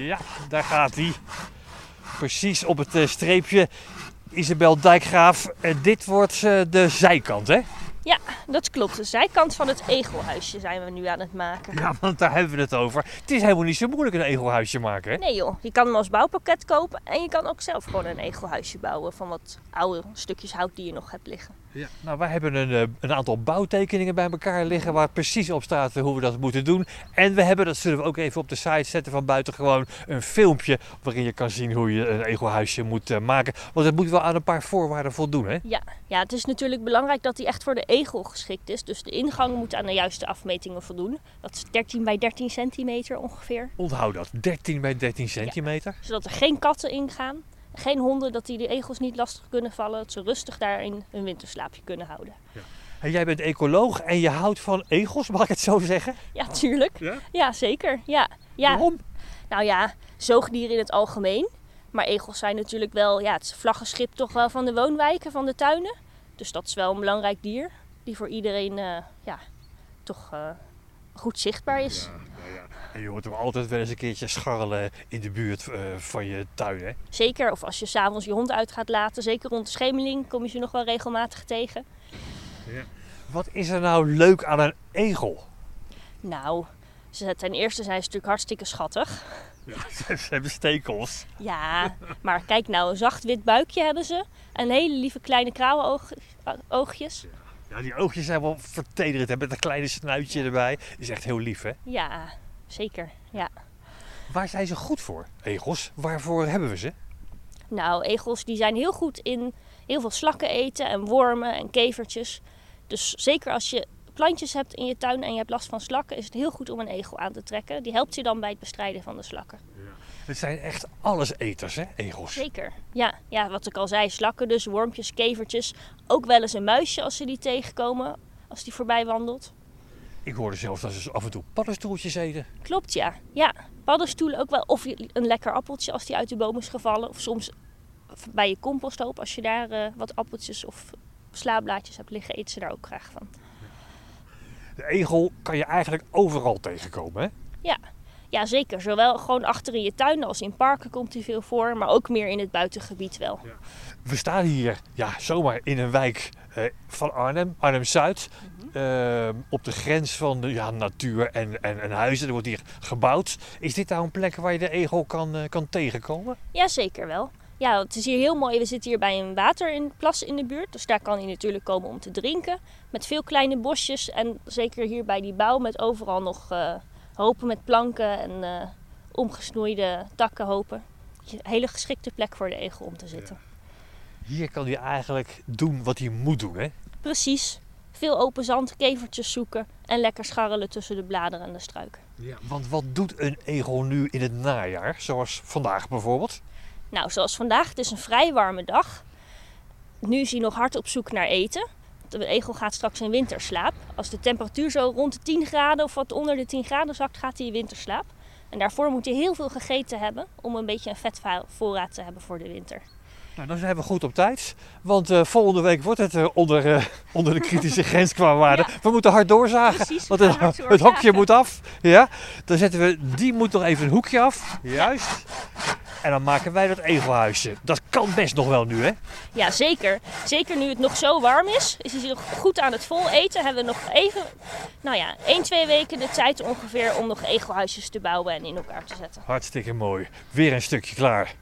Ja, daar gaat hij. Precies op het eh, streepje. Isabel Dijkgraaf. En dit wordt eh, de zijkant, hè? Ja, dat klopt. De zijkant van het egelhuisje zijn we nu aan het maken. Ja, want daar hebben we het over. Het is helemaal niet zo moeilijk een egelhuisje maken, hè? Nee joh, je kan hem als bouwpakket kopen en je kan ook zelf gewoon een egelhuisje bouwen van wat oude stukjes hout die je nog hebt liggen. Ja. Nou, wij hebben een, eh, een aantal bouwtekeningen bij elkaar liggen waar precies op staat hoe we dat moeten doen. En we hebben, dat zullen we ook even op de site zetten van buiten, gewoon een filmpje waarin je kan zien hoe je een egelhuisje moet eh, maken. Want het moet wel aan een paar voorwaarden voldoen, hè? Ja, ja, het is natuurlijk belangrijk dat hij echt voor de egel geschikt is. Dus de ingang moet aan de juiste afmetingen voldoen. Dat is 13 bij 13 centimeter ongeveer. Onthoud dat, 13 bij 13 centimeter. Zodat er geen katten ingaan. Geen honden, dat die de egels niet lastig kunnen vallen. Dat ze rustig daarin een winterslaapje kunnen houden. En jij bent ecoloog en je houdt van egels, mag ik het zo zeggen? Ja, tuurlijk. Ja? Ja, zeker. Ja. Ja. Waarom? Nou ja, zoogdieren in het algemeen. Maar egels zijn natuurlijk wel ja, het vlaggenschip toch wel van de woonwijken, van de tuinen. Dus dat is wel een belangrijk dier. Die voor iedereen eh, ja, toch eh, goed zichtbaar is. En je hoort hem altijd wel eens een keertje scharrelen in de buurt eh, van je tuin, hè? Zeker, of als je s'avonds je hond uit gaat laten. Zeker rond de schemeling kom je ze nog wel regelmatig tegen. Wat is er nou leuk aan een egel? Nou, ze, ten eerste zijn ze natuurlijk hartstikke schattig. Ze hebben stekels. Ja, maar kijk nou, een zacht wit buikje hebben ze. En hele lieve kleine krauwenoogjes. Ja, die oogjes zijn wel vertederend, hè? Met een kleine snuitje erbij. Is echt heel lief, hè? Ja, zeker. Ja. Waar zijn ze goed voor, egels? Waarvoor hebben we ze? Nou, egels die zijn heel goed in heel veel slakken eten en wormen en kevertjes. Dus zeker als je plantjes hebt in je tuin en je hebt last van slakken, is het heel goed om een egel aan te trekken. Die helpt je dan bij het bestrijden van de slakken. Het zijn echt alleseters, hè, egels? Zeker. Ja, ja, wat ik al zei, slakken dus, wormpjes, kevertjes. Ook wel eens een muisje als ze die tegenkomen, als die voorbij wandelt. Ik hoorde zelfs dat ze af en toe paddenstoeltjes eten. Klopt, ja. Ja, paddenstoelen ook wel. Of een lekker appeltje als die uit de boom is gevallen. Of soms bij je composthoop, als je daar eh, wat appeltjes of slaablaadjes hebt liggen, eten ze daar ook graag van. De egel kan je eigenlijk overal tegenkomen, hè? Ja. Ja, zeker. Zowel gewoon achter in je tuin als in parken komt hij veel voor. Maar ook meer in het buitengebied wel. We staan hier ja, zomaar in een wijk eh, van Arnhem, Arnhem-Zuid. Eh, op de grens van de ja, natuur en, en, en huizen. Er wordt hier gebouwd. Is dit nou een plek waar je de egel kan, eh, kan tegenkomen? Ja, zeker wel. Ja, het is hier heel mooi. We zitten hier bij een water in de buurt. Dus daar kan hij natuurlijk komen om te drinken. Met veel kleine bosjes. En zeker hier bij die bouw met overal nog eh, hopen met planken en eh, omgesnoeide takkenhopen. Een hele geschikte plek voor de egel om te zitten. Hier kan hij eigenlijk doen wat hij moet doen, hè? Precies. Veel open zand, kevertjes zoeken en lekker scharrelen tussen de bladeren en de struiken. Ja. Want wat doet een egel nu in het najaar? Zoals vandaag bijvoorbeeld. Nou, zoals vandaag, het is een vrij warme dag. Nu is hij nog hard op zoek naar eten. De egel gaat straks in winterslaap. Als de temperatuur zo rond de 10 graden of wat onder de 10 graden zakt, gaat hij in winterslaap. En daarvoor moet hij heel veel gegeten hebben om een beetje een vetvoorraad te hebben voor de winter. Nou, dan zijn we goed op tijd. Want eh, volgende week wordt het eh, onder, eh, onder de kritische grens qua waarde. We moeten hard doorzagen. Precies, want het, hard het hokje doorzagen. moet af. Ja? Dan zetten we, die moet nog even een hoekje af. Juist. En dan maken wij dat egelhuisje. Dat kan best nog wel nu, hè? Ja, zeker. Zeker nu het nog zo warm is, is hij nog goed aan het vol eten. Hebben we nog even, nou ja, 1, 2 weken de tijd ongeveer om nog egelhuisjes te bouwen en in elkaar te zetten. Hartstikke mooi. Weer een stukje klaar.